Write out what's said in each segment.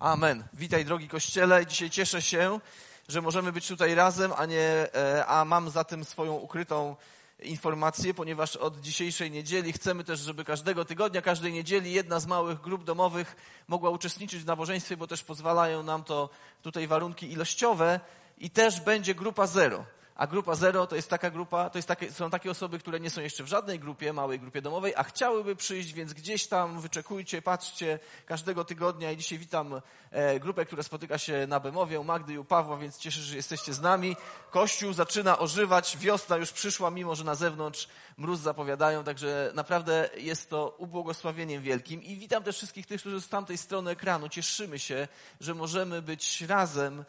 Amen. Witaj drogi Kościele. Dzisiaj cieszę się, że możemy być tutaj razem, a, nie, e, a mam za tym swoją ukrytą informację, ponieważ od dzisiejszej niedzieli chcemy też, żeby każdego tygodnia, każdej niedzieli jedna z małych grup domowych mogła uczestniczyć w nabożeństwie, bo też pozwalają nam to tutaj warunki ilościowe i też będzie grupa zero. A grupa zero to jest taka grupa, to jest takie, są takie osoby, które nie są jeszcze w żadnej grupie, małej grupie domowej, a chciałyby przyjść, więc gdzieś tam wyczekujcie, patrzcie każdego tygodnia i dzisiaj witam e, grupę, która spotyka się na Bemowie u Magdy i u Pawła, więc cieszę się, że jesteście z nami. Kościół zaczyna ożywać, wiosna już przyszła, mimo że na zewnątrz mróz zapowiadają, także naprawdę jest to ubłogosławieniem wielkim. I witam też wszystkich tych, którzy z tamtej strony ekranu. Cieszymy się, że możemy być razem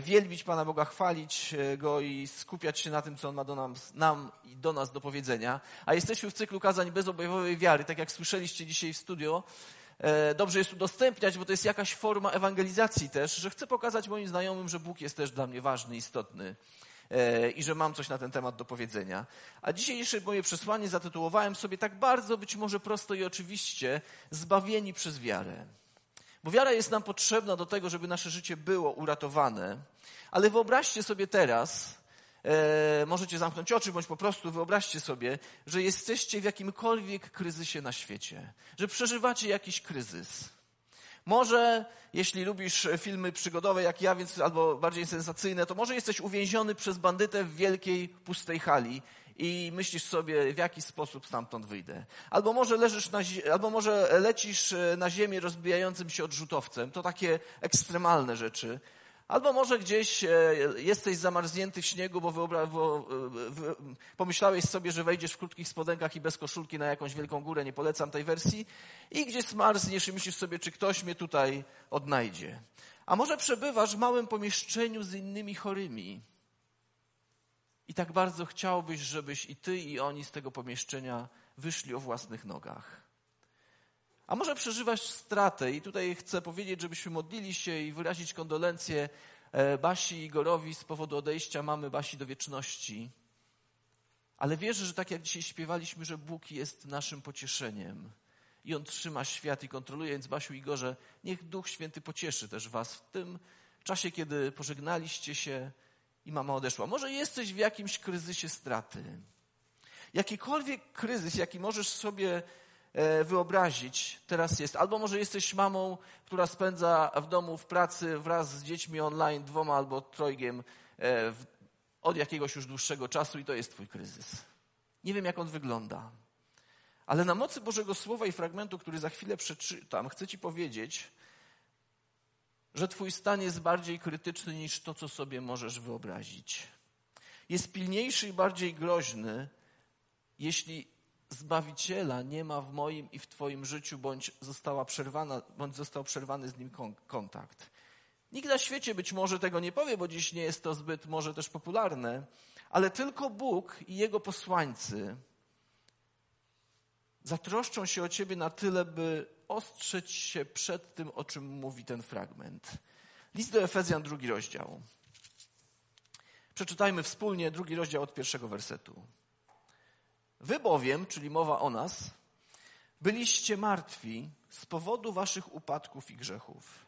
wielbić Pana Boga, chwalić e, Go i skupiać się na tym, co On ma do nas, nam i do nas do powiedzenia. A jesteśmy w cyklu kazań bezobjawowej wiary, tak jak słyszeliście dzisiaj w studio. E, dobrze jest udostępniać, bo to jest jakaś forma ewangelizacji też, że chcę pokazać moim znajomym, że Bóg jest też dla mnie ważny, istotny i że mam coś na ten temat do powiedzenia. A dzisiejsze moje przesłanie zatytułowałem sobie tak bardzo, być może prosto i oczywiście, zbawieni przez wiarę. Bo wiara jest nam potrzebna do tego, żeby nasze życie było uratowane. Ale wyobraźcie sobie teraz, e, możecie zamknąć oczy, bądź po prostu wyobraźcie sobie, że jesteście w jakimkolwiek kryzysie na świecie, że przeżywacie jakiś kryzys. Może, jeśli lubisz filmy przygodowe jak ja, więc albo bardziej sensacyjne, to może jesteś uwięziony przez bandytę w wielkiej, pustej hali i myślisz sobie, w jaki sposób stamtąd wyjdę. Albo może, leżysz na, albo może lecisz e, na ziemię rozbijającym się odrzutowcem. To takie ekstremalne rzeczy. Albo może gdzieś e, jesteś zamarznięty w śniegu, bo, wyobra- bo e, pomyślałeś sobie, że wejdziesz w krótkich spodenkach i bez koszulki na jakąś wielką górę, nie polecam tej wersji, i gdzieś zmarzniesz i myślisz sobie, czy ktoś mnie tutaj odnajdzie. A może przebywasz w małym pomieszczeniu z innymi chorymi, i tak bardzo chciałbyś, żebyś i ty, i oni z tego pomieszczenia wyszli o własnych nogach. A może przeżywasz stratę i tutaj chcę powiedzieć, żebyśmy modlili się i wyrazić kondolencje e, Basi i Igorowi z powodu odejścia mamy Basi do wieczności. Ale wierzę, że tak jak dzisiaj śpiewaliśmy, że Bóg jest naszym pocieszeniem i On trzyma świat i kontroluje, więc Basiu i Igorze, niech Duch Święty pocieszy też was w tym czasie, kiedy pożegnaliście się, i mama odeszła. Może jesteś w jakimś kryzysie straty. Jakikolwiek kryzys, jaki możesz sobie e, wyobrazić, teraz jest. Albo może jesteś mamą, która spędza w domu, w pracy wraz z dziećmi online, dwoma albo trojgiem e, od jakiegoś już dłuższego czasu i to jest Twój kryzys. Nie wiem, jak on wygląda. Ale na mocy Bożego Słowa i fragmentu, który za chwilę przeczytam, chcę Ci powiedzieć, że Twój stan jest bardziej krytyczny niż to, co sobie możesz wyobrazić. Jest pilniejszy i bardziej groźny, jeśli Zbawiciela nie ma w moim i w Twoim życiu, bądź, została przerwana, bądź został przerwany z nim kontakt. Nikt na świecie być może tego nie powie, bo dziś nie jest to zbyt może też popularne, ale tylko Bóg i Jego posłańcy zatroszczą się o Ciebie na tyle, by ostrzec się przed tym, o czym mówi ten fragment. List do Efezjan, drugi rozdział. Przeczytajmy wspólnie drugi rozdział od pierwszego wersetu. Wy bowiem, czyli mowa o nas, byliście martwi z powodu waszych upadków i grzechów.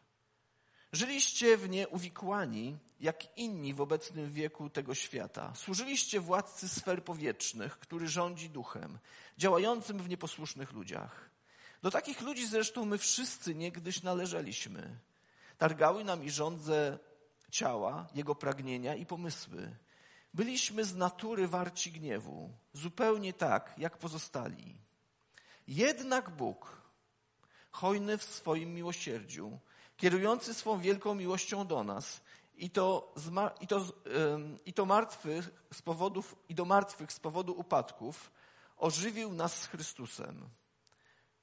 Żyliście w nie uwikłani, jak inni w obecnym wieku tego świata. Służyliście władcy sfer powietrznych, który rządzi duchem, działającym w nieposłusznych ludziach. Do takich ludzi zresztą my wszyscy niegdyś należeliśmy. Targały nami żądze ciała, jego pragnienia i pomysły. Byliśmy z natury warci gniewu, zupełnie tak, jak pozostali. Jednak Bóg, hojny w swoim miłosierdziu, kierujący swą wielką miłością do nas i to, i to, i to martwych z powodów, i do martwych z powodu upadków, ożywił nas z Chrystusem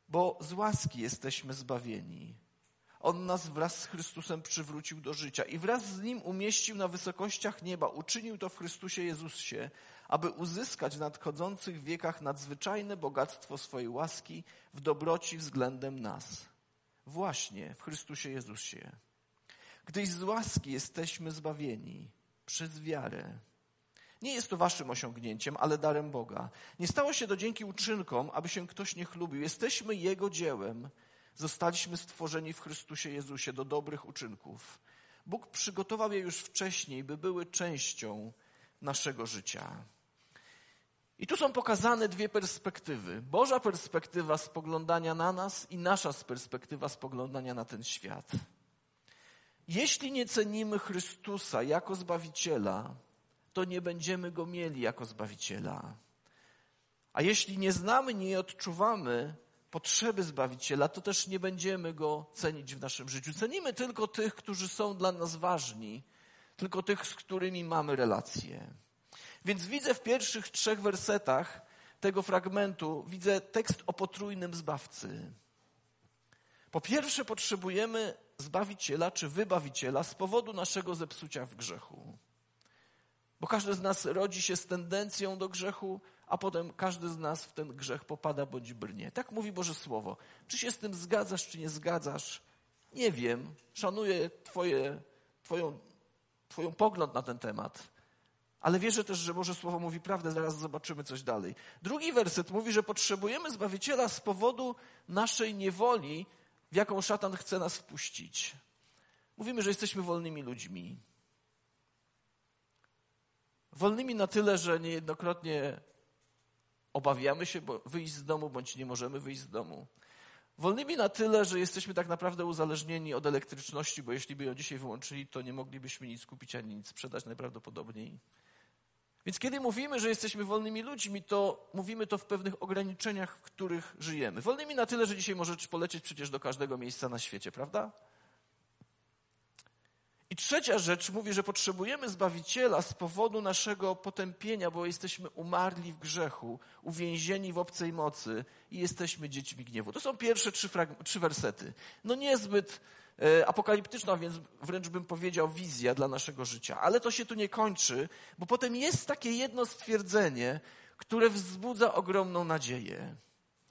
bo z łaski jesteśmy zbawieni. On nas wraz z Chrystusem przywrócił do życia i wraz z Nim umieścił na wysokościach nieba. Uczynił to w Chrystusie Jezusie, aby uzyskać w nadchodzących wiekach nadzwyczajne bogactwo swojej łaski w dobroci względem nas. Właśnie w Chrystusie Jezusie. Gdyś z łaski jesteśmy zbawieni przez wiarę. Nie jest to waszym osiągnięciem, ale darem Boga. Nie stało się to dzięki uczynkom, aby się ktoś nie chlubił. Jesteśmy Jego dziełem, zostaliśmy stworzeni w Chrystusie Jezusie do dobrych uczynków. Bóg przygotował je już wcześniej, by były częścią naszego życia. I tu są pokazane dwie perspektywy. Boża perspektywa spoglądania na nas i nasza perspektywa spoglądania na ten świat. Jeśli nie cenimy Chrystusa jako Zbawiciela, to nie będziemy Go mieli jako Zbawiciela. A jeśli nie znamy, nie odczuwamy potrzeby Zbawiciela, to też nie będziemy Go cenić w naszym życiu. Cenimy tylko tych, którzy są dla nas ważni, tylko tych, z którymi mamy relacje. Więc widzę w pierwszych trzech wersetach tego fragmentu, widzę tekst o potrójnym Zbawcy. Po pierwsze potrzebujemy Zbawiciela czy Wybawiciela z powodu naszego zepsucia w grzechu. Bo każdy z nas rodzi się z tendencją do grzechu, a potem każdy z nas w ten grzech popada bądź brnie. Tak mówi Boże Słowo. Czy się z tym zgadzasz, czy nie zgadzasz? Nie wiem. Szanuję twoje, twoją, twoją pogląd na ten temat. Ale wierzę też, że Boże Słowo mówi prawdę, zaraz zobaczymy coś dalej. Drugi werset mówi, że potrzebujemy Zbawiciela z powodu naszej niewoli, w jaką szatan chce nas wpuścić. Mówimy, że jesteśmy wolnymi ludźmi. Wolnymi na tyle, że niejednokrotnie obawiamy się wyjść z domu, bądź nie możemy wyjść z domu. Wolnymi na tyle, że jesteśmy tak naprawdę uzależnieni od elektryczności, bo jeśli by ją dzisiaj wyłączyli, to nie moglibyśmy nic kupić ani nic sprzedać najprawdopodobniej. Więc kiedy mówimy, że jesteśmy wolnymi ludźmi, to mówimy to w pewnych ograniczeniach, w których żyjemy. Wolnymi na tyle, że dzisiaj możesz polecieć przecież do każdego miejsca na świecie, prawda? I trzecia rzecz mówi, że potrzebujemy Zbawiciela z powodu naszego potępienia, bo jesteśmy umarli w grzechu, uwięzieni w obcej mocy i jesteśmy dziećmi gniewu. To są pierwsze trzy, trzy wersety. No niezbyt e, apokaliptyczna, więc wręcz bym powiedział wizja dla naszego życia. Ale to się tu nie kończy, bo potem jest takie jedno stwierdzenie, które wzbudza ogromną nadzieję.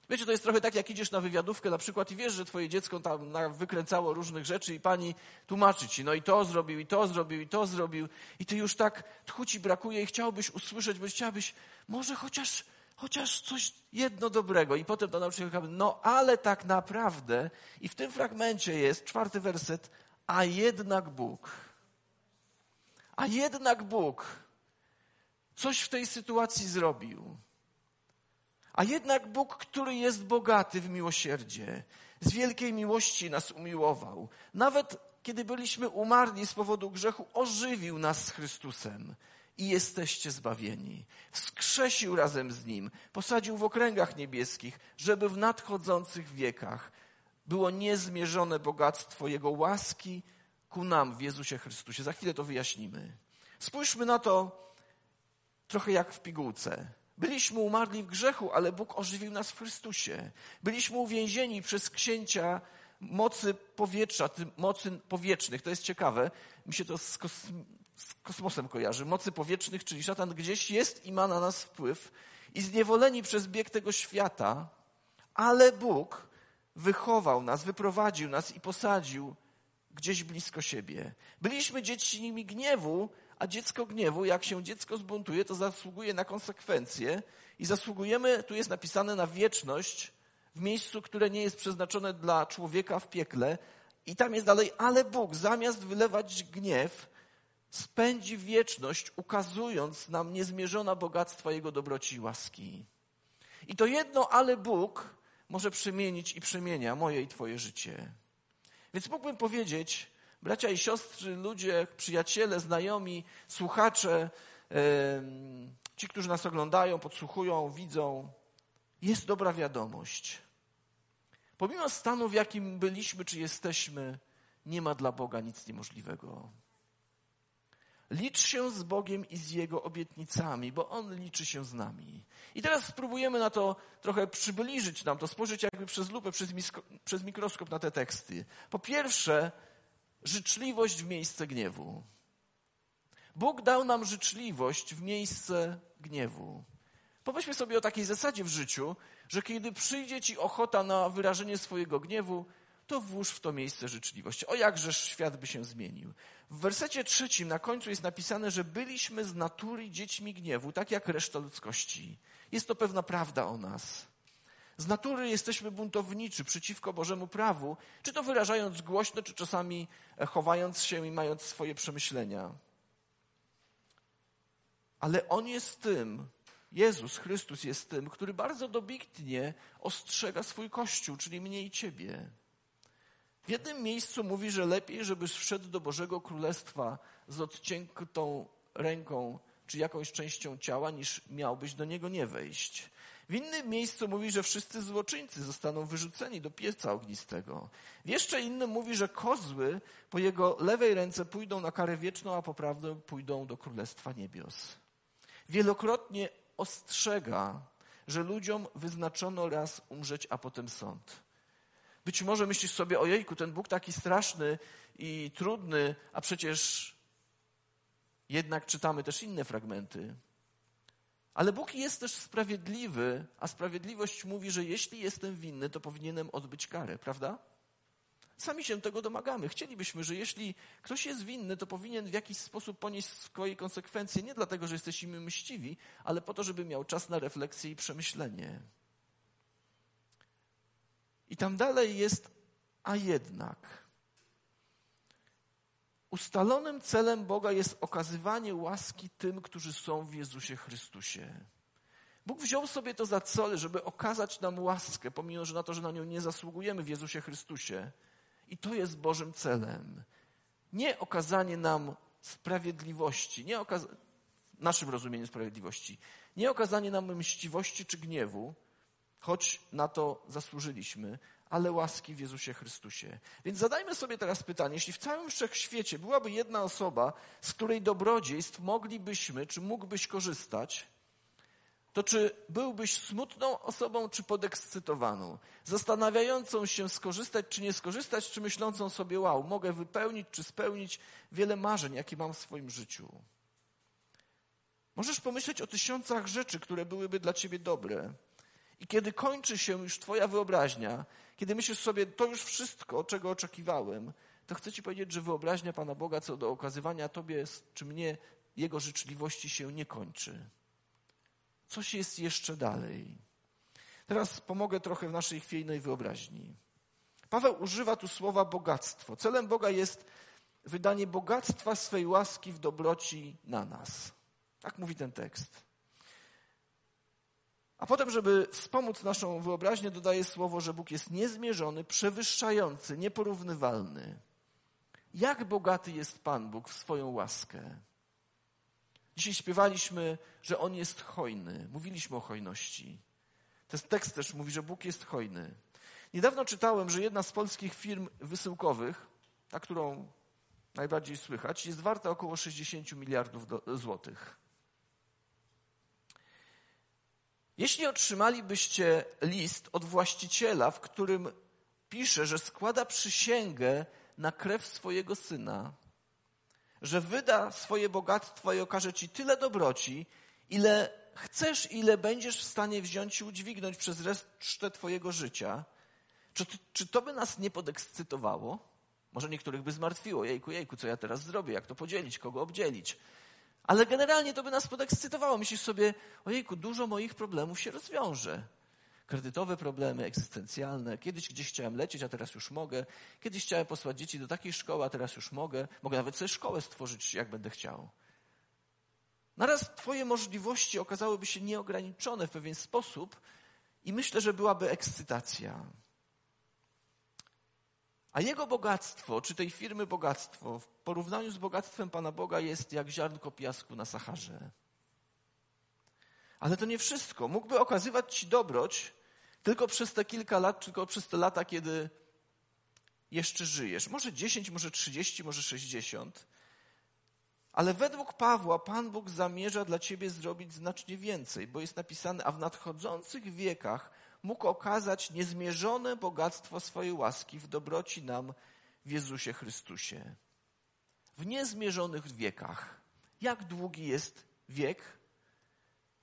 Wiecie, to jest trochę tak, jak idziesz na wywiadówkę na przykład i wiesz, że twoje dziecko tam wykręcało różnych rzeczy i pani tłumaczy ci, no i to zrobił, i to zrobił, i to zrobił i ty już tak tchu ci brakuje i chciałbyś usłyszeć, bo chciałbyś może chociaż, chociaż coś jedno dobrego. I potem to nauczycielka no ale tak naprawdę i w tym fragmencie jest czwarty werset, a jednak Bóg. A jednak Bóg coś w tej sytuacji zrobił. A jednak Bóg, który jest bogaty w miłosierdzie, z wielkiej miłości nas umiłował. Nawet kiedy byliśmy umarli z powodu grzechu, ożywił nas z Chrystusem i jesteście zbawieni. Wskrzesił razem z Nim, posadził w okręgach niebieskich, żeby w nadchodzących wiekach było niezmierzone bogactwo Jego łaski ku nam w Jezusie Chrystusie. Za chwilę to wyjaśnimy. Spójrzmy na to trochę jak w pigułce. Byliśmy umarli w grzechu, ale Bóg ożywił nas w Chrystusie. Byliśmy uwięzieni przez księcia mocy powietrza, mocy powietrznych. To jest ciekawe. Mi się to z, z kosmosem kojarzy. Mocy powietrznych, czyli szatan gdzieś jest i ma na nas wpływ. I zniewoleni przez bieg tego świata, ale Bóg wychował nas, wyprowadził nas i posadził gdzieś blisko siebie. Byliśmy dziećmi gniewu, a dziecko gniewu, jak się dziecko zbuntuje, to zasługuje na konsekwencje i zasługujemy, tu jest napisane, na wieczność w miejscu, które nie jest przeznaczone dla człowieka w piekle. I tam jest dalej, ale Bóg zamiast wylewać gniew, spędzi wieczność, ukazując nam niezmierzona bogactwa Jego dobroci i łaski. I to jedno, ale Bóg może przemienić i przemienia moje i Twoje życie. Więc mógłbym powiedzieć, Bracia i siostry, ludzie, przyjaciele, znajomi, słuchacze, ci, którzy nas oglądają, podsłuchują, widzą, jest dobra wiadomość. Pomimo stanu, w jakim byliśmy czy jesteśmy, nie ma dla Boga nic niemożliwego. Licz się z Bogiem i z Jego obietnicami, bo On liczy się z nami. I teraz spróbujemy na to trochę przybliżyć nam to, spojrzeć jakby przez lupę, przez, mikroskop na te teksty. Po pierwsze, życzliwość w miejsce gniewu. Bóg dał nam życzliwość w miejsce gniewu. Pomyślmy sobie o takiej zasadzie w życiu, że kiedy przyjdzie ci ochota na wyrażenie swojego gniewu, to włóż w to miejsce życzliwość. O jakżeż świat by się zmienił. W wersecie trzecim na końcu jest napisane, że byliśmy z natury dziećmi gniewu, tak jak reszta ludzkości. Jest to pewna prawda o nas. Z natury jesteśmy buntowniczy przeciwko Bożemu prawu, czy to wyrażając głośno, czy czasami chowając się i mając swoje przemyślenia. Ale On jest tym, Jezus Chrystus jest tym, który bardzo dobitnie ostrzega swój Kościół, czyli mnie i Ciebie. W jednym miejscu mówi, że lepiej, żebyś wszedł do Bożego Królestwa z odciętą ręką czy jakąś częścią ciała, niż miałbyś do niego nie wejść. W innym miejscu mówi, że wszyscy złoczyńcy zostaną wyrzuceni do pieca ognistego. W jeszcze innym mówi, że kozły po jego lewej ręce pójdą na karę wieczną, a po prawdę pójdą do Królestwa Niebios. Wielokrotnie ostrzega, że ludziom wyznaczono raz umrzeć, a potem sąd. Być może myślisz sobie, ojejku, ten Bóg taki straszny i trudny, a przecież jednak czytamy też inne fragmenty. Ale Bóg jest też sprawiedliwy, a sprawiedliwość mówi, że jeśli jestem winny, to powinienem odbyć karę, prawda? Sami się tego domagamy. Chcielibyśmy, że jeśli ktoś jest winny, to powinien w jakiś sposób ponieść swoje konsekwencje, nie dlatego, że jesteśmy mściwi, ale po to, żeby miał czas na refleksję i przemyślenie. I tam dalej jest, a jednak. Ustalonym celem Boga jest okazywanie łaski tym, którzy są w Jezusie Chrystusie. Bóg wziął sobie to za cel, żeby okazać nam łaskę, pomimo że na to, że na nią nie zasługujemy w Jezusie Chrystusie. I to jest Bożym celem. Nie okazanie nam sprawiedliwości, nie okaz... naszym rozumieniem sprawiedliwości, nie okazanie nam mściwości czy gniewu, choć na to zasłużyliśmy, ale łaski w Jezusie Chrystusie. Więc zadajmy sobie teraz pytanie, jeśli w całym wszechświecie byłaby jedna osoba, z której dobrodziejstw moglibyśmy, czy mógłbyś korzystać, to czy byłbyś smutną osobą, czy podekscytowaną, zastanawiającą się skorzystać, czy nie skorzystać, czy myślącą sobie, wow, mogę wypełnić, czy spełnić wiele marzeń, jakie mam w swoim życiu. Możesz pomyśleć o tysiącach rzeczy, które byłyby dla ciebie dobre. I kiedy kończy się już Twoja wyobraźnia, kiedy myślisz sobie, to już wszystko, czego oczekiwałem, to chcę Ci powiedzieć, że wyobraźnia Pana Boga co do okazywania Tobie czy mnie Jego życzliwości się nie kończy. Coś jest jeszcze dalej. Teraz pomogę trochę w naszej chwiejnej wyobraźni. Paweł używa tu słowa bogactwo. Celem Boga jest wydanie bogactwa swej łaski w dobroci na nas. Tak mówi ten tekst. A potem, żeby wspomóc naszą wyobraźnię, dodaje słowo, że Bóg jest niezmierzony, przewyższający, nieporównywalny. Jak bogaty jest Pan Bóg w swoją łaskę? Dzisiaj śpiewaliśmy, że On jest hojny. Mówiliśmy o hojności. Ten tekst też mówi, że Bóg jest hojny. Niedawno czytałem, że jedna z polskich firm wysyłkowych, ta, którą najbardziej słychać, jest warta około 60 miliardów złotych. Jeśli otrzymalibyście list od właściciela, w którym pisze, że składa przysięgę na krew swojego syna, że wyda swoje bogactwo i okaże ci tyle dobroci, ile chcesz, ile będziesz w stanie wziąć i udźwignąć przez resztę twojego życia, czy, czy to by nas nie podekscytowało? Może niektórych by zmartwiło. Jejku, jejku, co ja teraz zrobię? Jak to podzielić? Kogo obdzielić? Ale generalnie to by nas podekscytowało. Myślisz sobie, ojejku, dużo moich problemów się rozwiąże. Kredytowe problemy, egzystencjalne. Kiedyś gdzieś chciałem lecieć, a teraz już mogę. Kiedyś chciałem posłać dzieci do takiej szkoły, a teraz już mogę. Mogę nawet sobie szkołę stworzyć, jak będę chciał. Naraz Twoje możliwości okazałyby się nieograniczone w pewien sposób i myślę, że byłaby ekscytacja. A jego bogactwo, czy tej firmy bogactwo, w porównaniu z bogactwem Pana Boga jest jak ziarnko piasku na Saharze. Ale to nie wszystko. Mógłby okazywać Ci dobroć tylko przez te kilka lat, tylko przez te lata, kiedy jeszcze żyjesz. Może 10, może 30, może 60. Ale według Pawła Pan Bóg zamierza dla Ciebie zrobić znacznie więcej, bo jest napisane, a w nadchodzących wiekach mógł okazać niezmierzone bogactwo swojej łaski w dobroci nam w Jezusie Chrystusie. W niezmierzonych wiekach. Jak długi jest wiek,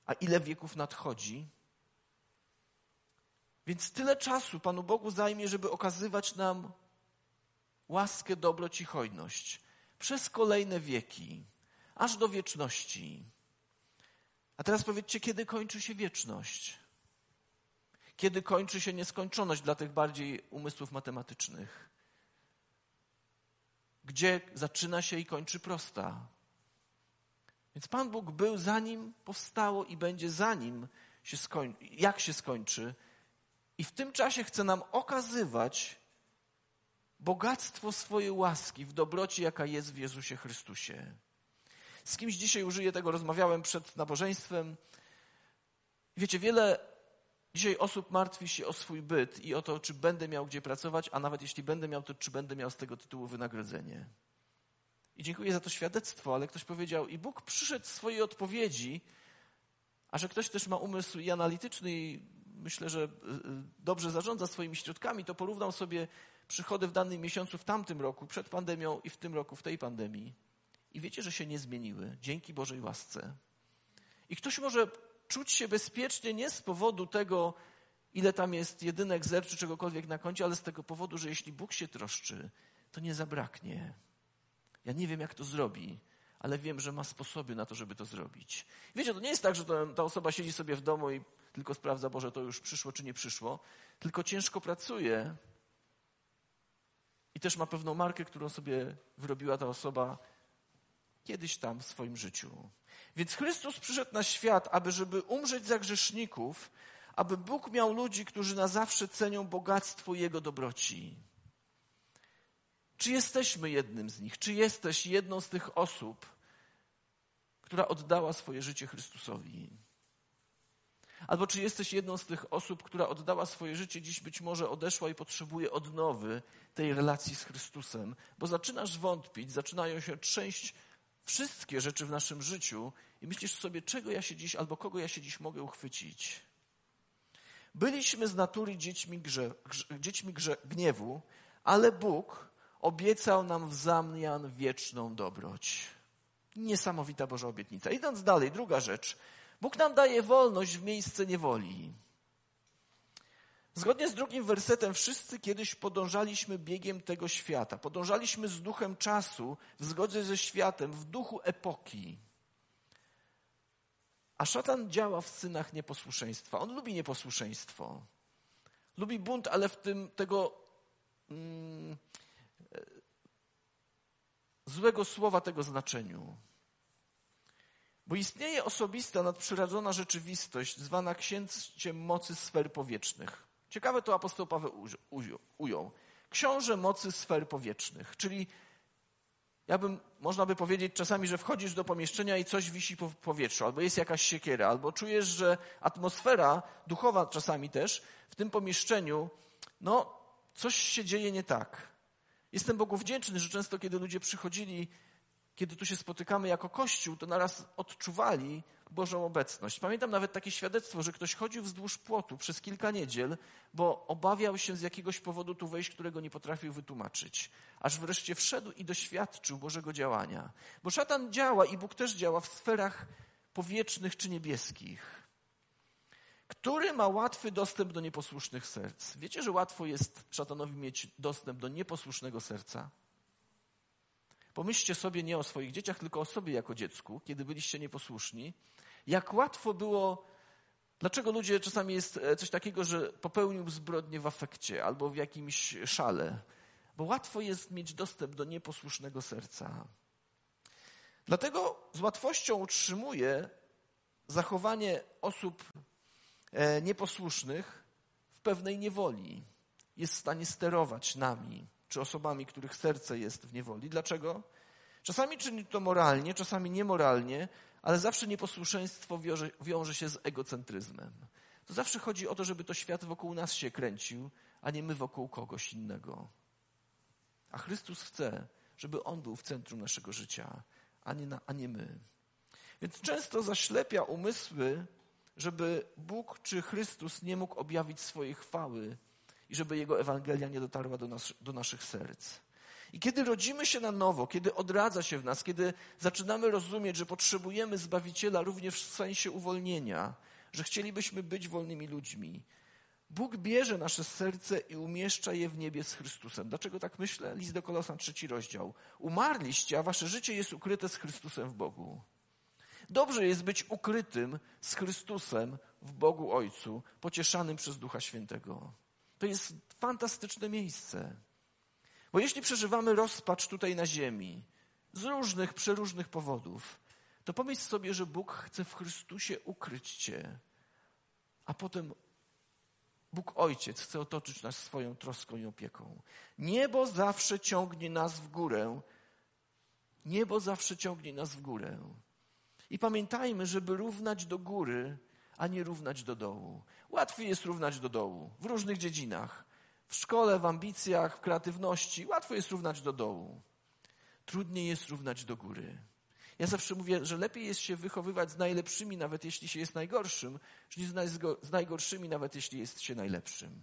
a ile wieków nadchodzi? Więc tyle czasu Panu Bogu zajmie, żeby okazywać nam łaskę, dobroć i hojność przez kolejne wieki, aż do wieczności. A teraz powiedzcie, kiedy kończy się wieczność? Kiedy kończy się nieskończoność dla tych bardziej umysłów matematycznych? Gdzie zaczyna się i kończy prosta? Więc Pan Bóg był zanim powstało i będzie zanim się skończy, jak się skończy. I w tym czasie chce nam okazywać bogactwo swojej łaski w dobroci, jaka jest w Jezusie Chrystusie. Z kimś dzisiaj użyję tego, rozmawiałem przed nabożeństwem. Wiecie, wiele dzisiaj osób martwi się o swój byt i o to, czy będę miał gdzie pracować, a nawet jeśli będę miał, to czy będę miał z tego tytułu wynagrodzenie. I dziękuję za to świadectwo, ale ktoś powiedział, i Bóg przyszedł swojej odpowiedzi, a że ktoś też ma umysł i analityczny i myślę, że y, y, dobrze zarządza swoimi środkami, to porównał sobie przychody w danym miesiącu w tamtym roku, przed pandemią i w tym roku, w tej pandemii. I wiecie, że się nie zmieniły, dzięki Bożej łasce. I ktoś może czuć się bezpiecznie nie z powodu tego, ile tam jest jedynek, zer czy czegokolwiek na koncie, ale z tego powodu, że jeśli Bóg się troszczy, to nie zabraknie. Ja nie wiem, jak to zrobi, ale wiem, że ma sposoby na to, żeby to zrobić. Wiecie, to nie jest tak, że ta osoba siedzi sobie w domu i tylko sprawdza, Boże, to już przyszło czy nie przyszło, tylko ciężko pracuje i też ma pewną markę, którą sobie wyrobiła ta osoba kiedyś tam w swoim życiu. Więc Chrystus przyszedł na świat, aby żeby umrzeć za grzeszników, aby Bóg miał ludzi, którzy na zawsze cenią bogactwo Jego dobroci. Czy jesteśmy jednym z nich? Czy jesteś jedną z tych osób, która oddała swoje życie Chrystusowi? Albo czy jesteś jedną z tych osób, która oddała swoje życie, dziś być może odeszła i potrzebuje odnowy tej relacji z Chrystusem? Bo zaczynasz wątpić, zaczynają się trzęść wszystkie rzeczy w naszym życiu i myślisz sobie, czego ja się dziś albo kogo ja się dziś mogę uchwycić. Byliśmy z natury dziećmi, grze, grze, dziećmi grze, gniewu, ale Bóg obiecał nam w zamian wieczną dobroć. Niesamowita Boża obietnica. Idąc dalej, druga rzecz. Bóg nam daje wolność w miejsce niewoli. Zgodnie z drugim wersetem, wszyscy kiedyś podążaliśmy biegiem tego świata. Podążaliśmy z duchem czasu, w zgodzie ze światem, w duchu epoki. A szatan działa w synach nieposłuszeństwa. On lubi nieposłuszeństwo. Lubi bunt, ale w tym tego mm, e, złego słowa tego znaczeniu. Bo istnieje osobista, nadprzyrodzona rzeczywistość, zwana księciem mocy sfer powietrznych. Ciekawe to apostoł Paweł ujął. Książę mocy sfer powietrznych, czyli ja bym, można by powiedzieć czasami, że wchodzisz do pomieszczenia i coś wisi po powietrzu, albo jest jakaś siekiera, albo czujesz, że atmosfera duchowa czasami też w tym pomieszczeniu, no, coś się dzieje nie tak. Jestem Bogu wdzięczny, że często, kiedy ludzie przychodzili kiedy tu się spotykamy jako Kościół, to naraz odczuwali Bożą obecność. Pamiętam nawet takie świadectwo, że ktoś chodził wzdłuż płotu przez kilka niedziel, bo obawiał się z jakiegoś powodu tu wejść, którego nie potrafił wytłumaczyć. Aż wreszcie wszedł i doświadczył Bożego działania. Bo szatan działa i Bóg też działa w sferach powietrznych czy niebieskich. Który ma łatwy dostęp do nieposłusznych serc? Wiecie, że łatwo jest szatanowi mieć dostęp do nieposłusznego serca? Pomyślcie sobie nie o swoich dzieciach, tylko o sobie jako dziecku, kiedy byliście nieposłuszni. Jak łatwo było, dlaczego ludzie czasami jest e, coś takiego, że popełnił zbrodnię w afekcie albo w jakimś szale. Bo łatwo jest mieć dostęp do nieposłusznego serca. Dlatego z łatwością utrzymuje zachowanie osób e, nieposłusznych w pewnej niewoli. Jest w stanie sterować nami czy osobami, których serce jest w niewoli. Dlaczego? Czasami czyni to moralnie, czasami niemoralnie, ale zawsze nieposłuszeństwo wiąże, wiąże się z egocentryzmem. To zawsze chodzi o to, żeby to świat wokół nas się kręcił, a nie my wokół kogoś innego. A Chrystus chce, żeby On był w centrum naszego życia, a nie, na, a nie my. Więc często zaślepia umysły, żeby Bóg czy Chrystus nie mógł objawić swojej chwały i żeby Jego Ewangelia nie dotarła do, nas, do naszych serc. I kiedy rodzimy się na nowo, kiedy odradza się w nas, kiedy zaczynamy rozumieć, że potrzebujemy Zbawiciela również w sensie uwolnienia, że chcielibyśmy być wolnymi ludźmi, Bóg bierze nasze serce i umieszcza je w niebie z Chrystusem. Dlaczego tak myślę? List do Kolosan, trzeci rozdział. Umarliście, a wasze życie jest ukryte z Chrystusem w Bogu. Dobrze jest być ukrytym z Chrystusem w Bogu Ojcu, pocieszanym przez Ducha Świętego. To jest fantastyczne miejsce. Bo jeśli przeżywamy rozpacz tutaj na ziemi, z różnych, przeróżnych powodów, to pomyśl sobie, że Bóg chce w Chrystusie ukryć Cię, a potem Bóg Ojciec chce otoczyć nas swoją troską i opieką. Niebo zawsze ciągnie nas w górę. Niebo zawsze ciągnie nas w górę. I pamiętajmy, żeby równać do góry, a nie równać do dołu. Łatwiej jest równać do dołu w różnych dziedzinach. W szkole, w ambicjach, w kreatywności. Łatwo jest równać do dołu. Trudniej jest równać do góry. Ja zawsze mówię, że lepiej jest się wychowywać z najlepszymi, nawet jeśli się jest najgorszym, niż z najgorszymi, nawet jeśli jest się najlepszym.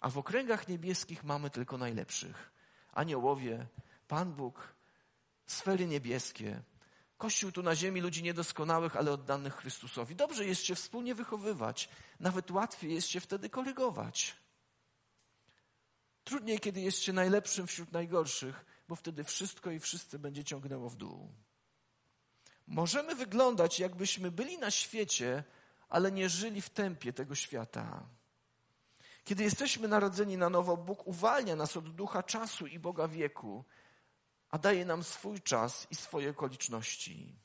A w okręgach niebieskich mamy tylko najlepszych. Aniołowie, Pan Bóg, sfery niebieskie, Kościół tu na ziemi ludzi niedoskonałych, ale oddanych Chrystusowi. Dobrze jest się wspólnie wychowywać. Nawet łatwiej jest się wtedy korygować. Trudniej, kiedy jest się najlepszym wśród najgorszych, bo wtedy wszystko i wszyscy będzie ciągnęło w dół. Możemy wyglądać, jakbyśmy byli na świecie, ale nie żyli w tempie tego świata. Kiedy jesteśmy narodzeni na nowo, Bóg uwalnia nas od ducha czasu i Boga wieku, a daje nam swój czas i swoje okoliczności.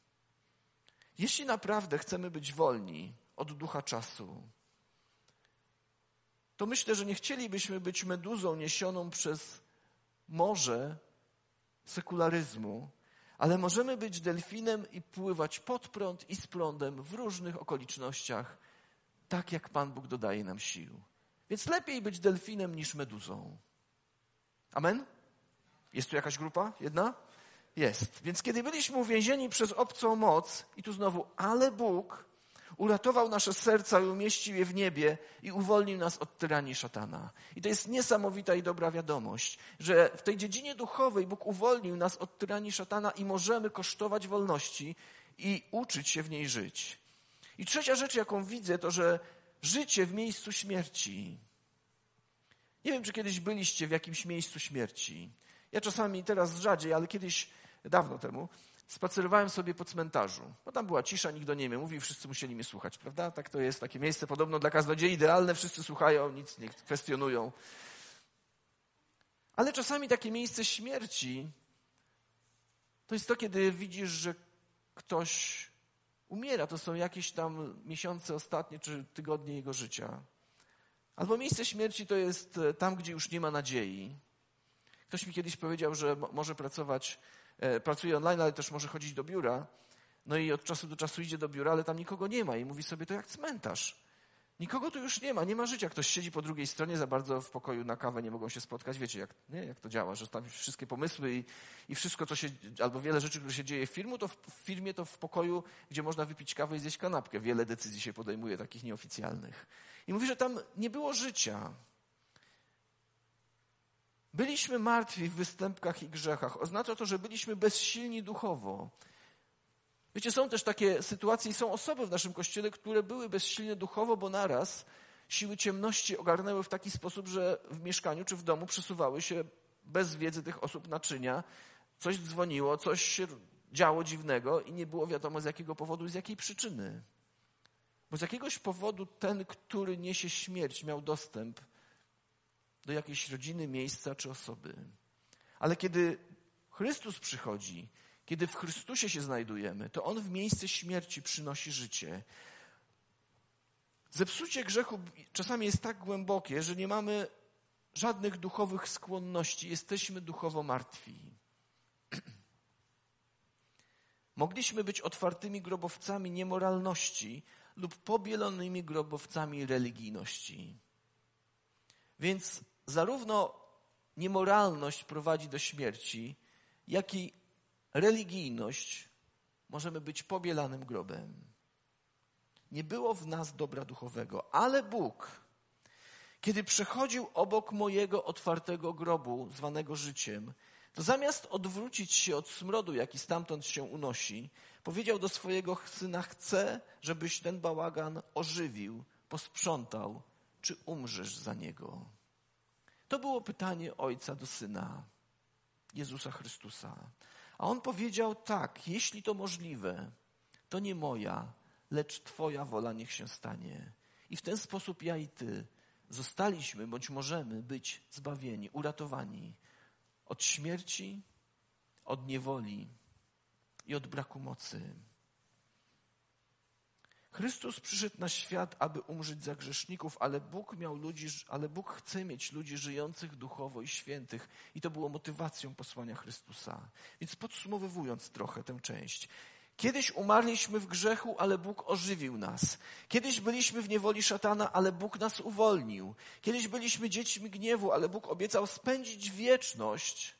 Jeśli naprawdę chcemy być wolni od ducha czasu, to myślę, że nie chcielibyśmy być meduzą niesioną przez morze sekularyzmu, ale możemy być delfinem i pływać pod prąd i z prądem w różnych okolicznościach, tak jak Pan Bóg dodaje nam sił. Więc lepiej być delfinem niż meduzą. Amen? Jest tu jakaś grupa? Jedna? Jest. Więc kiedy byliśmy uwięzieni przez obcą moc, i tu znowu, ale Bóg uratował nasze serca i umieścił je w niebie i uwolnił nas od tyranii szatana. I to jest niesamowita i dobra wiadomość, że w tej dziedzinie duchowej Bóg uwolnił nas od tyranii szatana i możemy kosztować wolności i uczyć się w niej żyć. I trzecia rzecz, jaką widzę, to że życie w miejscu śmierci. Nie wiem, czy kiedyś byliście w jakimś miejscu śmierci. Ja czasami teraz rzadziej, ale kiedyś, dawno temu, spacerowałem sobie po cmentarzu. Bo tam była cisza, nikt do niej nie mówił, wszyscy musieli mnie słuchać, prawda? Tak to jest, takie miejsce podobno dla kaznodziei idealne, wszyscy słuchają, nic nie kwestionują. Ale czasami takie miejsce śmierci to jest to, kiedy widzisz, że ktoś umiera. To są jakieś tam miesiące ostatnie czy tygodnie jego życia. Albo miejsce śmierci to jest tam, gdzie już nie ma nadziei. Ktoś mi kiedyś powiedział, że może pracować, e, pracuje online, ale też może chodzić do biura. No i od czasu do czasu idzie do biura, ale tam nikogo nie ma i mówi sobie, to jak cmentarz. Nikogo tu już nie ma, nie ma życia. Ktoś siedzi po drugiej stronie, za bardzo w pokoju na kawę nie mogą się spotkać. Wiecie, jak, nie, jak to działa, że tam wszystkie pomysły i, i wszystko, co się, albo wiele rzeczy, które się dzieje w, firmu, to w, w firmie, to w pokoju, gdzie można wypić kawę i zjeść kanapkę. Wiele decyzji się podejmuje, takich nieoficjalnych. I mówi, że tam nie było życia. Byliśmy martwi w występkach i grzechach. Oznacza to, że byliśmy bezsilni duchowo. Wiecie, są też takie sytuacje i są osoby w naszym kościele, które były bezsilne duchowo, bo naraz siły ciemności ogarnęły w taki sposób, że w mieszkaniu czy w domu przesuwały się bez wiedzy tych osób naczynia. Coś dzwoniło, coś się działo dziwnego i nie było wiadomo z jakiego powodu i z jakiej przyczyny. Bo z jakiegoś powodu ten, który niesie śmierć, miał dostęp do jakiejś rodziny, miejsca czy osoby. Ale kiedy Chrystus przychodzi, kiedy w Chrystusie się znajdujemy, to On w miejsce śmierci przynosi życie. Zepsucie grzechu czasami jest tak głębokie, że nie mamy żadnych duchowych skłonności, jesteśmy duchowo martwi. Mogliśmy być otwartymi grobowcami niemoralności lub pobielonymi grobowcami religijności. Więc zarówno niemoralność prowadzi do śmierci, jak i religijność możemy być pobielanym grobem. Nie było w nas dobra duchowego, ale Bóg, kiedy przechodził obok mojego otwartego grobu, zwanego życiem, to zamiast odwrócić się od smrodu, jaki stamtąd się unosi, powiedział do swojego syna: Chcę, żebyś ten bałagan ożywił, posprzątał, czy umrzesz za niego. To było pytanie ojca do syna, Jezusa Chrystusa. A on powiedział tak, jeśli to możliwe, to nie moja, lecz Twoja wola niech się stanie. I w ten sposób ja i Ty zostaliśmy, bądź możemy być zbawieni, uratowani od śmierci, od niewoli i od braku mocy. Chrystus przyszedł na świat, aby umrzeć za grzeszników, ale Bóg miał ludzi, ale Bóg chce mieć ludzi żyjących duchowo i świętych. I to było motywacją posłania Chrystusa. Więc podsumowując trochę tę część. Kiedyś umarliśmy w grzechu, ale Bóg ożywił nas. Kiedyś byliśmy w niewoli szatana, ale Bóg nas uwolnił. Kiedyś byliśmy dziećmi gniewu, ale Bóg obiecał spędzić wieczność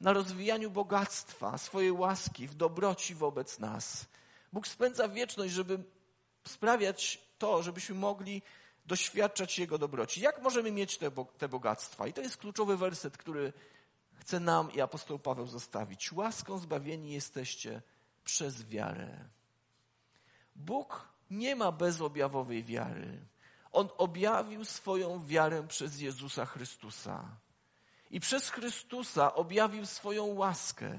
na rozwijaniu bogactwa, swojej łaski, w dobroci wobec nas. Bóg spędza wieczność, żeby sprawiać to, żebyśmy mogli doświadczać Jego dobroci. Jak możemy mieć te, te bogactwa? I to jest kluczowy werset, który chce nam i apostoł Paweł zostawić. Łaską zbawieni jesteście przez wiarę. Bóg nie ma bezobjawowej wiary. On objawił swoją wiarę przez Jezusa Chrystusa. I przez Chrystusa objawił swoją łaskę.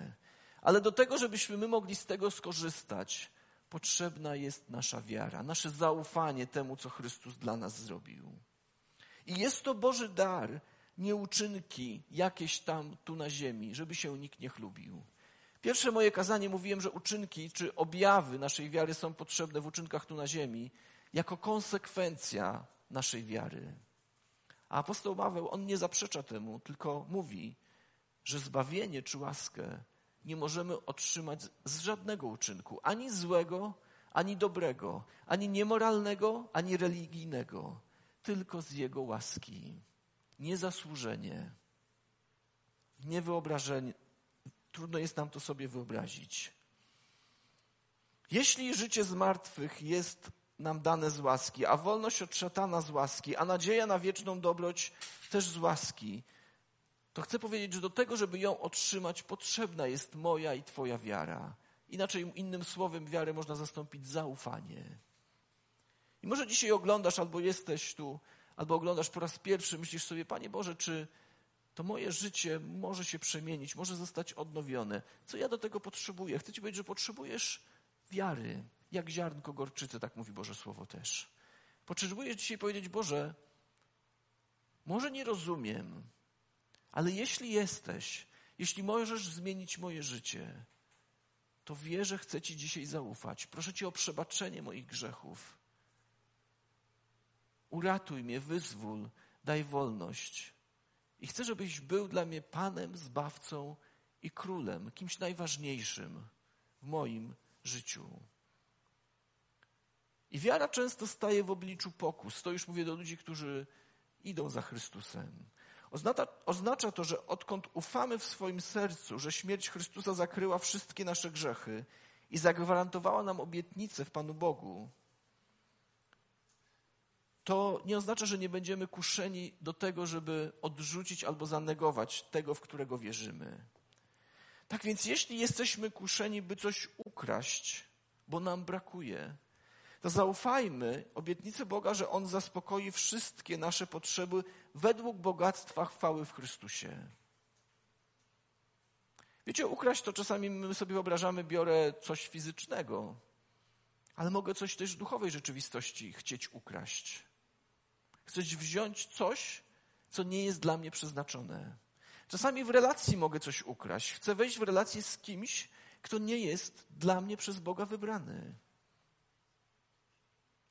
Ale do tego, żebyśmy my mogli z tego skorzystać, potrzebna jest nasza wiara, nasze zaufanie temu, co Chrystus dla nas zrobił. I jest to Boży dar, nie uczynki jakieś tam tu na ziemi, żeby się nikt nie chlubił. Pierwsze moje kazanie mówiłem, że uczynki czy objawy naszej wiary są potrzebne w uczynkach tu na ziemi jako konsekwencja naszej wiary. A apostoł Paweł, on nie zaprzecza temu, tylko mówi, że zbawienie czy łaskę nie możemy otrzymać z żadnego uczynku, ani złego, ani dobrego, ani niemoralnego, ani religijnego, tylko z Jego łaski. Niezasłużenie, niewyobrażenie. Trudno jest nam to sobie wyobrazić. Jeśli życie z martwych jest nam dane z łaski, a wolność od szatana z łaski, a nadzieja na wieczną dobroć też z łaski, to chcę powiedzieć, że do tego, żeby ją otrzymać, potrzebna jest moja i Twoja wiara. Inaczej, innym słowem, wiarę można zastąpić zaufanie. I może dzisiaj oglądasz, albo jesteś tu, albo oglądasz po raz pierwszy, myślisz sobie, Panie Boże, czy to moje życie może się przemienić, może zostać odnowione. Co ja do tego potrzebuję? Chcę Ci powiedzieć, że potrzebujesz wiary, jak ziarnko gorczycy, tak mówi Boże Słowo też. Potrzebujesz dzisiaj powiedzieć, Boże, może nie rozumiem, ale jeśli jesteś, jeśli możesz zmienić moje życie, to wierzę, chcę Ci dzisiaj zaufać. Proszę Cię o przebaczenie moich grzechów. Uratuj mnie, wyzwól, daj wolność. I chcę, żebyś był dla mnie Panem, Zbawcą i Królem, kimś najważniejszym w moim życiu. I wiara często staje w obliczu pokus. To już mówię do ludzi, którzy idą za Chrystusem. Oznacza, oznacza to, że odkąd ufamy w swoim sercu, że śmierć Chrystusa zakryła wszystkie nasze grzechy i zagwarantowała nam obietnicę w Panu Bogu, to nie oznacza, że nie będziemy kuszeni do tego, żeby odrzucić albo zanegować tego, w którego wierzymy. Tak więc, jeśli jesteśmy kuszeni, by coś ukraść, bo nam brakuje, to zaufajmy obietnicy Boga, że On zaspokoi wszystkie nasze potrzeby według bogactwa chwały w Chrystusie. Wiecie, ukraść to czasami my sobie wyobrażamy, biorę coś fizycznego, ale mogę coś też duchowej rzeczywistości chcieć ukraść. Chcesz wziąć coś, co nie jest dla mnie przeznaczone. Czasami w relacji mogę coś ukraść. Chcę wejść w relację z kimś, kto nie jest dla mnie przez Boga wybrany.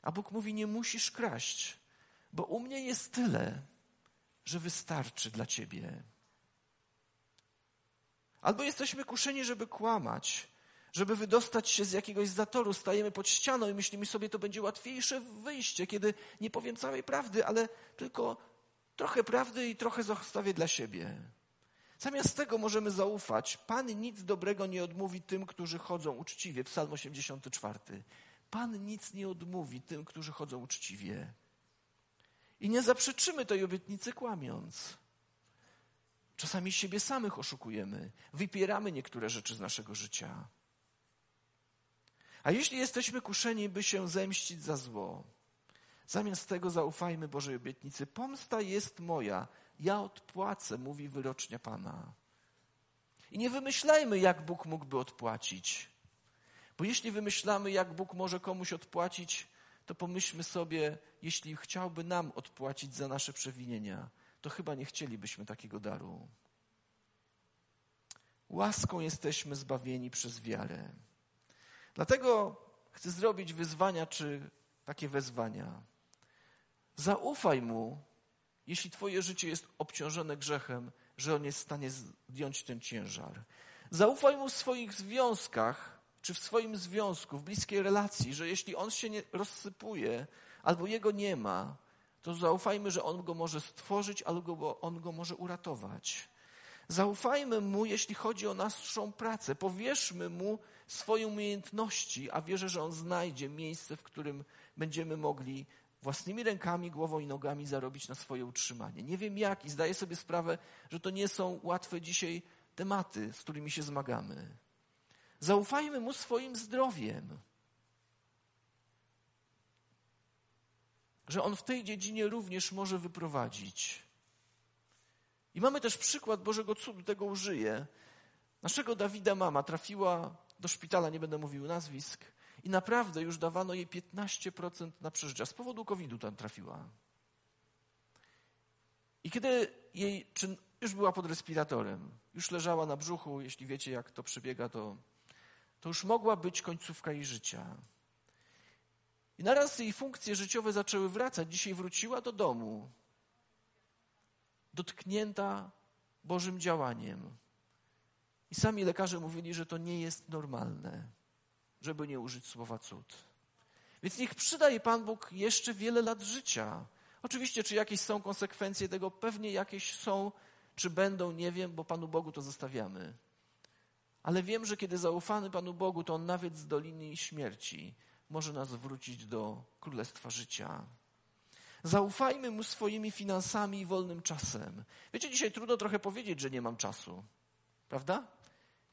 A Bóg mówi: Nie musisz kraść, bo u mnie jest tyle, że wystarczy dla ciebie. Albo jesteśmy kuszeni, żeby kłamać, żeby wydostać się z jakiegoś zatoru, stajemy pod ścianą i myślimy sobie, to będzie łatwiejsze wyjście, kiedy nie powiem całej prawdy, ale tylko trochę prawdy i trochę zostawię dla siebie. Zamiast tego możemy zaufać. Pan nic dobrego nie odmówi tym, którzy chodzą uczciwie. Psalm 84. Pan nic nie odmówi tym, którzy chodzą uczciwie. I nie zaprzeczymy tej obietnicy kłamiąc. Czasami siebie samych oszukujemy, wypieramy niektóre rzeczy z naszego życia. A jeśli jesteśmy kuszeni, by się zemścić za zło, zamiast tego zaufajmy Bożej obietnicy. Pomsta jest moja, ja odpłacę, mówi wyrocznia Pana. I nie wymyślajmy, jak Bóg mógłby odpłacić. Bo jeśli wymyślamy, jak Bóg może komuś odpłacić, to pomyślmy sobie, jeśli chciałby nam odpłacić za nasze przewinienia, to chyba nie chcielibyśmy takiego daru. Łaską jesteśmy zbawieni przez wiarę. Dlatego chcę zrobić wyzwania czy takie wezwania. Zaufaj mu, jeśli Twoje życie jest obciążone grzechem, że On jest w stanie zdjąć ten ciężar. Zaufaj mu w swoich związkach, czy w swoim związku, w bliskiej relacji, że jeśli on się nie rozsypuje, albo jego nie ma, to zaufajmy, że on go może stworzyć, albo on go może uratować. Zaufajmy mu, jeśli chodzi o naszą pracę. Powierzmy mu swoje umiejętności, a wierzę, że on znajdzie miejsce, w którym będziemy mogli własnymi rękami, głową i nogami zarobić na swoje utrzymanie. Nie wiem jak i zdaję sobie sprawę, że to nie są łatwe dzisiaj tematy, z którymi się zmagamy. Zaufajmy mu swoim zdrowiem. Że on w tej dziedzinie również może wyprowadzić. I mamy też przykład Bożego cudu, tego użyję. Naszego Dawida mama trafiła do szpitala, nie będę mówił nazwisk, i naprawdę już dawano jej 15% na przeżycia. Z powodu COVID-u tam trafiła. I kiedy jej, czy już była pod respiratorem, już leżała na brzuchu, jeśli wiecie, jak to przebiega, to, to już mogła być końcówka jej życia. I naraz jej funkcje życiowe zaczęły wracać. Dzisiaj wróciła do domu, dotknięta Bożym działaniem. I sami lekarze mówili, że to nie jest normalne, żeby nie użyć słowa cud. Więc niech przydaje Pan Bóg jeszcze wiele lat życia. Oczywiście, czy jakieś są konsekwencje tego? Pewnie jakieś są, czy będą, nie wiem, bo Panu Bogu to zostawiamy. Ale wiem, że kiedy zaufamy Panu Bogu, to On nawet z doliny śmierci może nas wrócić do królestwa życia. Zaufajmy Mu swoimi finansami i wolnym czasem. Wiecie, dzisiaj trudno trochę powiedzieć, że nie mam czasu. Prawda?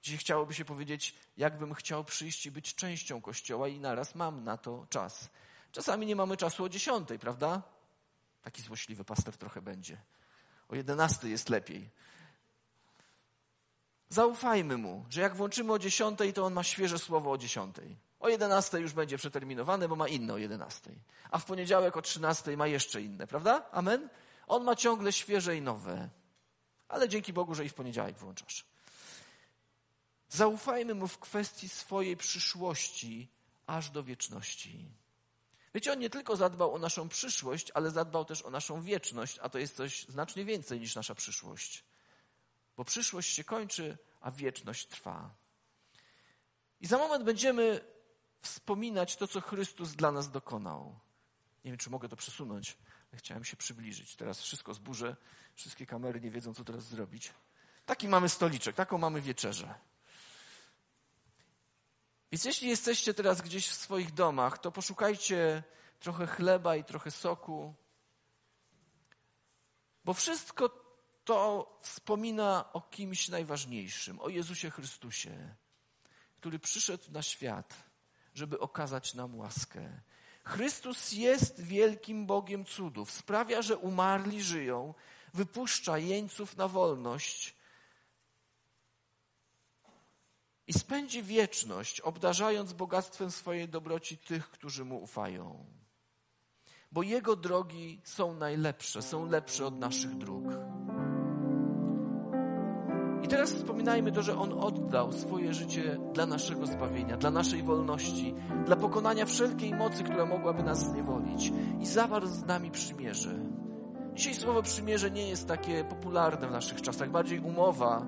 Dzisiaj chciałoby się powiedzieć, jakbym chciał przyjść i być częścią Kościoła i naraz mam na to czas. Czasami nie mamy czasu o dziesiątej, prawda? Taki złośliwy pastew trochę będzie. O jedenastej jest lepiej. Zaufajmy mu, że jak włączymy o dziesiątej, to on ma świeże słowo o dziesiątej. O jedenastej już będzie przeterminowane, bo ma inne o jedenastej. A w poniedziałek o trzynastej ma jeszcze inne, prawda? Amen? On ma ciągle świeże i nowe. Ale dzięki Bogu, że i w poniedziałek włączasz. Zaufajmy mu w kwestii swojej przyszłości aż do wieczności. Wiecie, on nie tylko zadbał o naszą przyszłość, ale zadbał też o naszą wieczność, a to jest coś znacznie więcej niż nasza przyszłość. Bo przyszłość się kończy, a wieczność trwa. I za moment będziemy wspominać to, co Chrystus dla nas dokonał. Nie wiem, czy mogę to przesunąć, ale chciałem się przybliżyć. Teraz wszystko zburzę, wszystkie kamery nie wiedzą, co teraz zrobić. Taki mamy stoliczek, taką mamy wieczerzę. Więc jeśli jesteście teraz gdzieś w swoich domach, to poszukajcie trochę chleba i trochę soku, bo wszystko to wspomina o kimś najważniejszym, o Jezusie Chrystusie, który przyszedł na świat, żeby okazać nam łaskę. Chrystus jest wielkim Bogiem cudów, sprawia, że umarli żyją, wypuszcza jeńców na wolność i spędzi wieczność, obdarzając bogactwem swojej dobroci tych, którzy mu ufają. Bo jego drogi są najlepsze, są lepsze od naszych dróg. Teraz wspominajmy to, że On oddał swoje życie dla naszego zbawienia, dla naszej wolności, dla pokonania wszelkiej mocy, która mogłaby nas zniewolić i zawarł z nami przymierze. Dzisiaj słowo przymierze nie jest takie popularne w naszych czasach, bardziej umowa,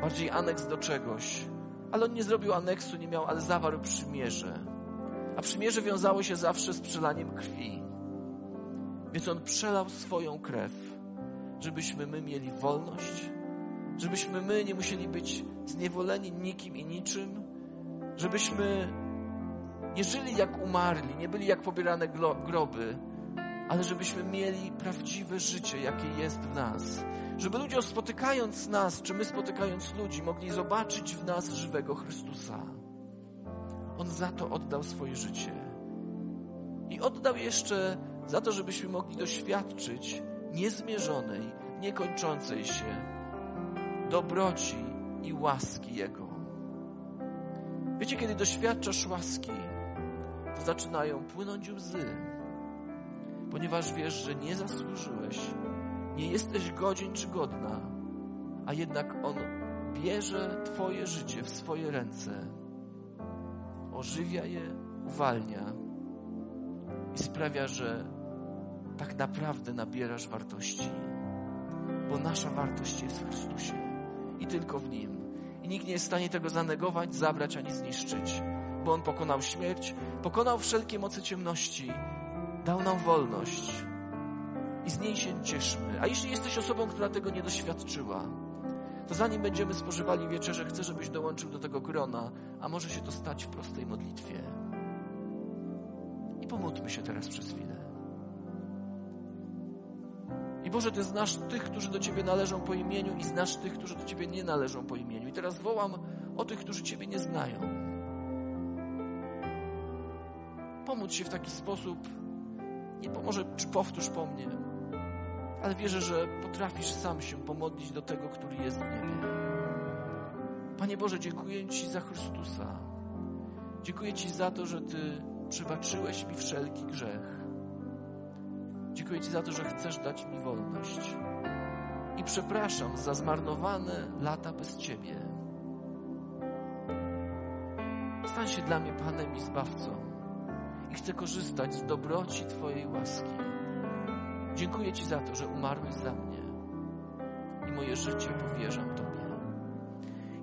bardziej aneks do czegoś. Ale on nie zrobił aneksu, nie miał, ale zawarł przymierze. A przymierze wiązało się zawsze z przelaniem krwi. Więc on przelał swoją krew, żebyśmy my mieli wolność, żebyśmy my nie musieli być zniewoleni nikim i niczym, żebyśmy nie żyli jak umarli, nie byli jak pobierane groby, ale żebyśmy mieli prawdziwe życie, jakie jest w nas. Żeby ludzie spotykając nas, czy my spotykając ludzi, mogli zobaczyć w nas żywego Chrystusa. On za to oddał swoje życie. I oddał jeszcze za to, żebyśmy mogli doświadczyć niezmierzonej, niekończącej się dobroci i łaski Jego. Wiecie, kiedy doświadczasz łaski, to zaczynają płynąć łzy, ponieważ wiesz, że nie zasłużyłeś, nie jesteś godzien czy godna, a jednak On bierze Twoje życie w swoje ręce, ożywia je, uwalnia i sprawia, że tak naprawdę nabierasz wartości, bo nasza wartość jest w Chrystusie i tylko w Nim. I nikt nie jest w stanie tego zanegować, zabrać ani zniszczyć, bo On pokonał śmierć, pokonał wszelkie moce ciemności, dał nam wolność i z niej się cieszmy. A jeśli jesteś osobą, która tego nie doświadczyła, to zanim będziemy spożywali wieczerze, chcę, żebyś dołączył do tego grona, a może się to stać w prostej modlitwie. I pomódlmy się teraz przez chwilę. I Boże, Ty znasz tych, którzy do Ciebie należą po imieniu i znasz tych, którzy do Ciebie nie należą po imieniu. I teraz wołam o tych, którzy Ciebie nie znają. Pomóc się w taki sposób, nie pomoże, czy powtórz po mnie, ale wierzę, że potrafisz sam się pomodlić do tego, który jest w niebie. Panie Boże, dziękuję Ci za Chrystusa. Dziękuję Ci za to, że Ty przebaczyłeś mi wszelki grzech. Dziękuję Ci za to, że chcesz dać mi wolność. I przepraszam za zmarnowane lata bez Ciebie. Stań się dla mnie Panem i Zbawcą i chcę korzystać z dobroci Twojej łaski. Dziękuję Ci za to, że umarłeś za mnie i moje życie powierzam Tobie.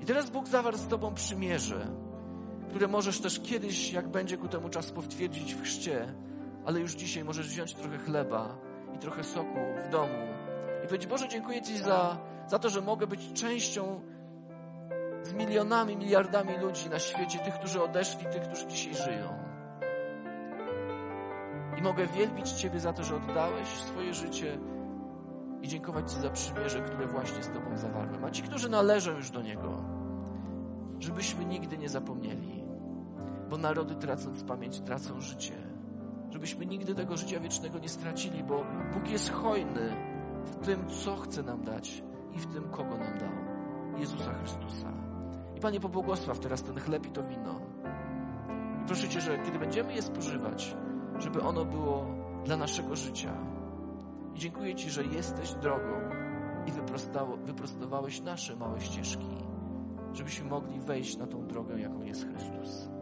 I teraz Bóg zawarł z Tobą przymierze, które możesz też kiedyś, jak będzie ku temu czas, potwierdzić w chrzcie, ale już dzisiaj możesz wziąć trochę chleba i trochę soku w domu i powiedzieć, Boże, dziękuję Ci za, za to, że mogę być częścią z milionami, miliardami ludzi na świecie, tych, którzy odeszli, tych, którzy dzisiaj żyją. I mogę wielbić Ciebie za to, że oddałeś swoje życie i dziękować Ci za przymierze, które właśnie z Tobą zawarłem. A ci, którzy należą już do Niego, żebyśmy nigdy nie zapomnieli, bo narody tracąc pamięć, tracą życie. Żebyśmy nigdy tego życia wiecznego nie stracili, bo Bóg jest hojny w tym, co chce nam dać i w tym, kogo nam dał. Jezusa Chrystusa. I Panie, pobłogosław teraz ten chleb i to wino. I proszę Cię, że kiedy będziemy je spożywać, żeby ono było dla naszego życia. I dziękuję Ci, że jesteś drogą i wyprostowałeś nasze małe ścieżki, żebyśmy mogli wejść na tą drogę, jaką jest Chrystus.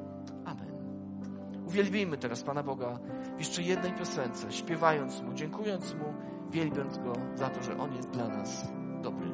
Uwielbijmy teraz Pana Boga w jeszcze jednej piosence, śpiewając Mu, dziękując Mu, wielbiąc Go za to, że On jest dla nas dobry.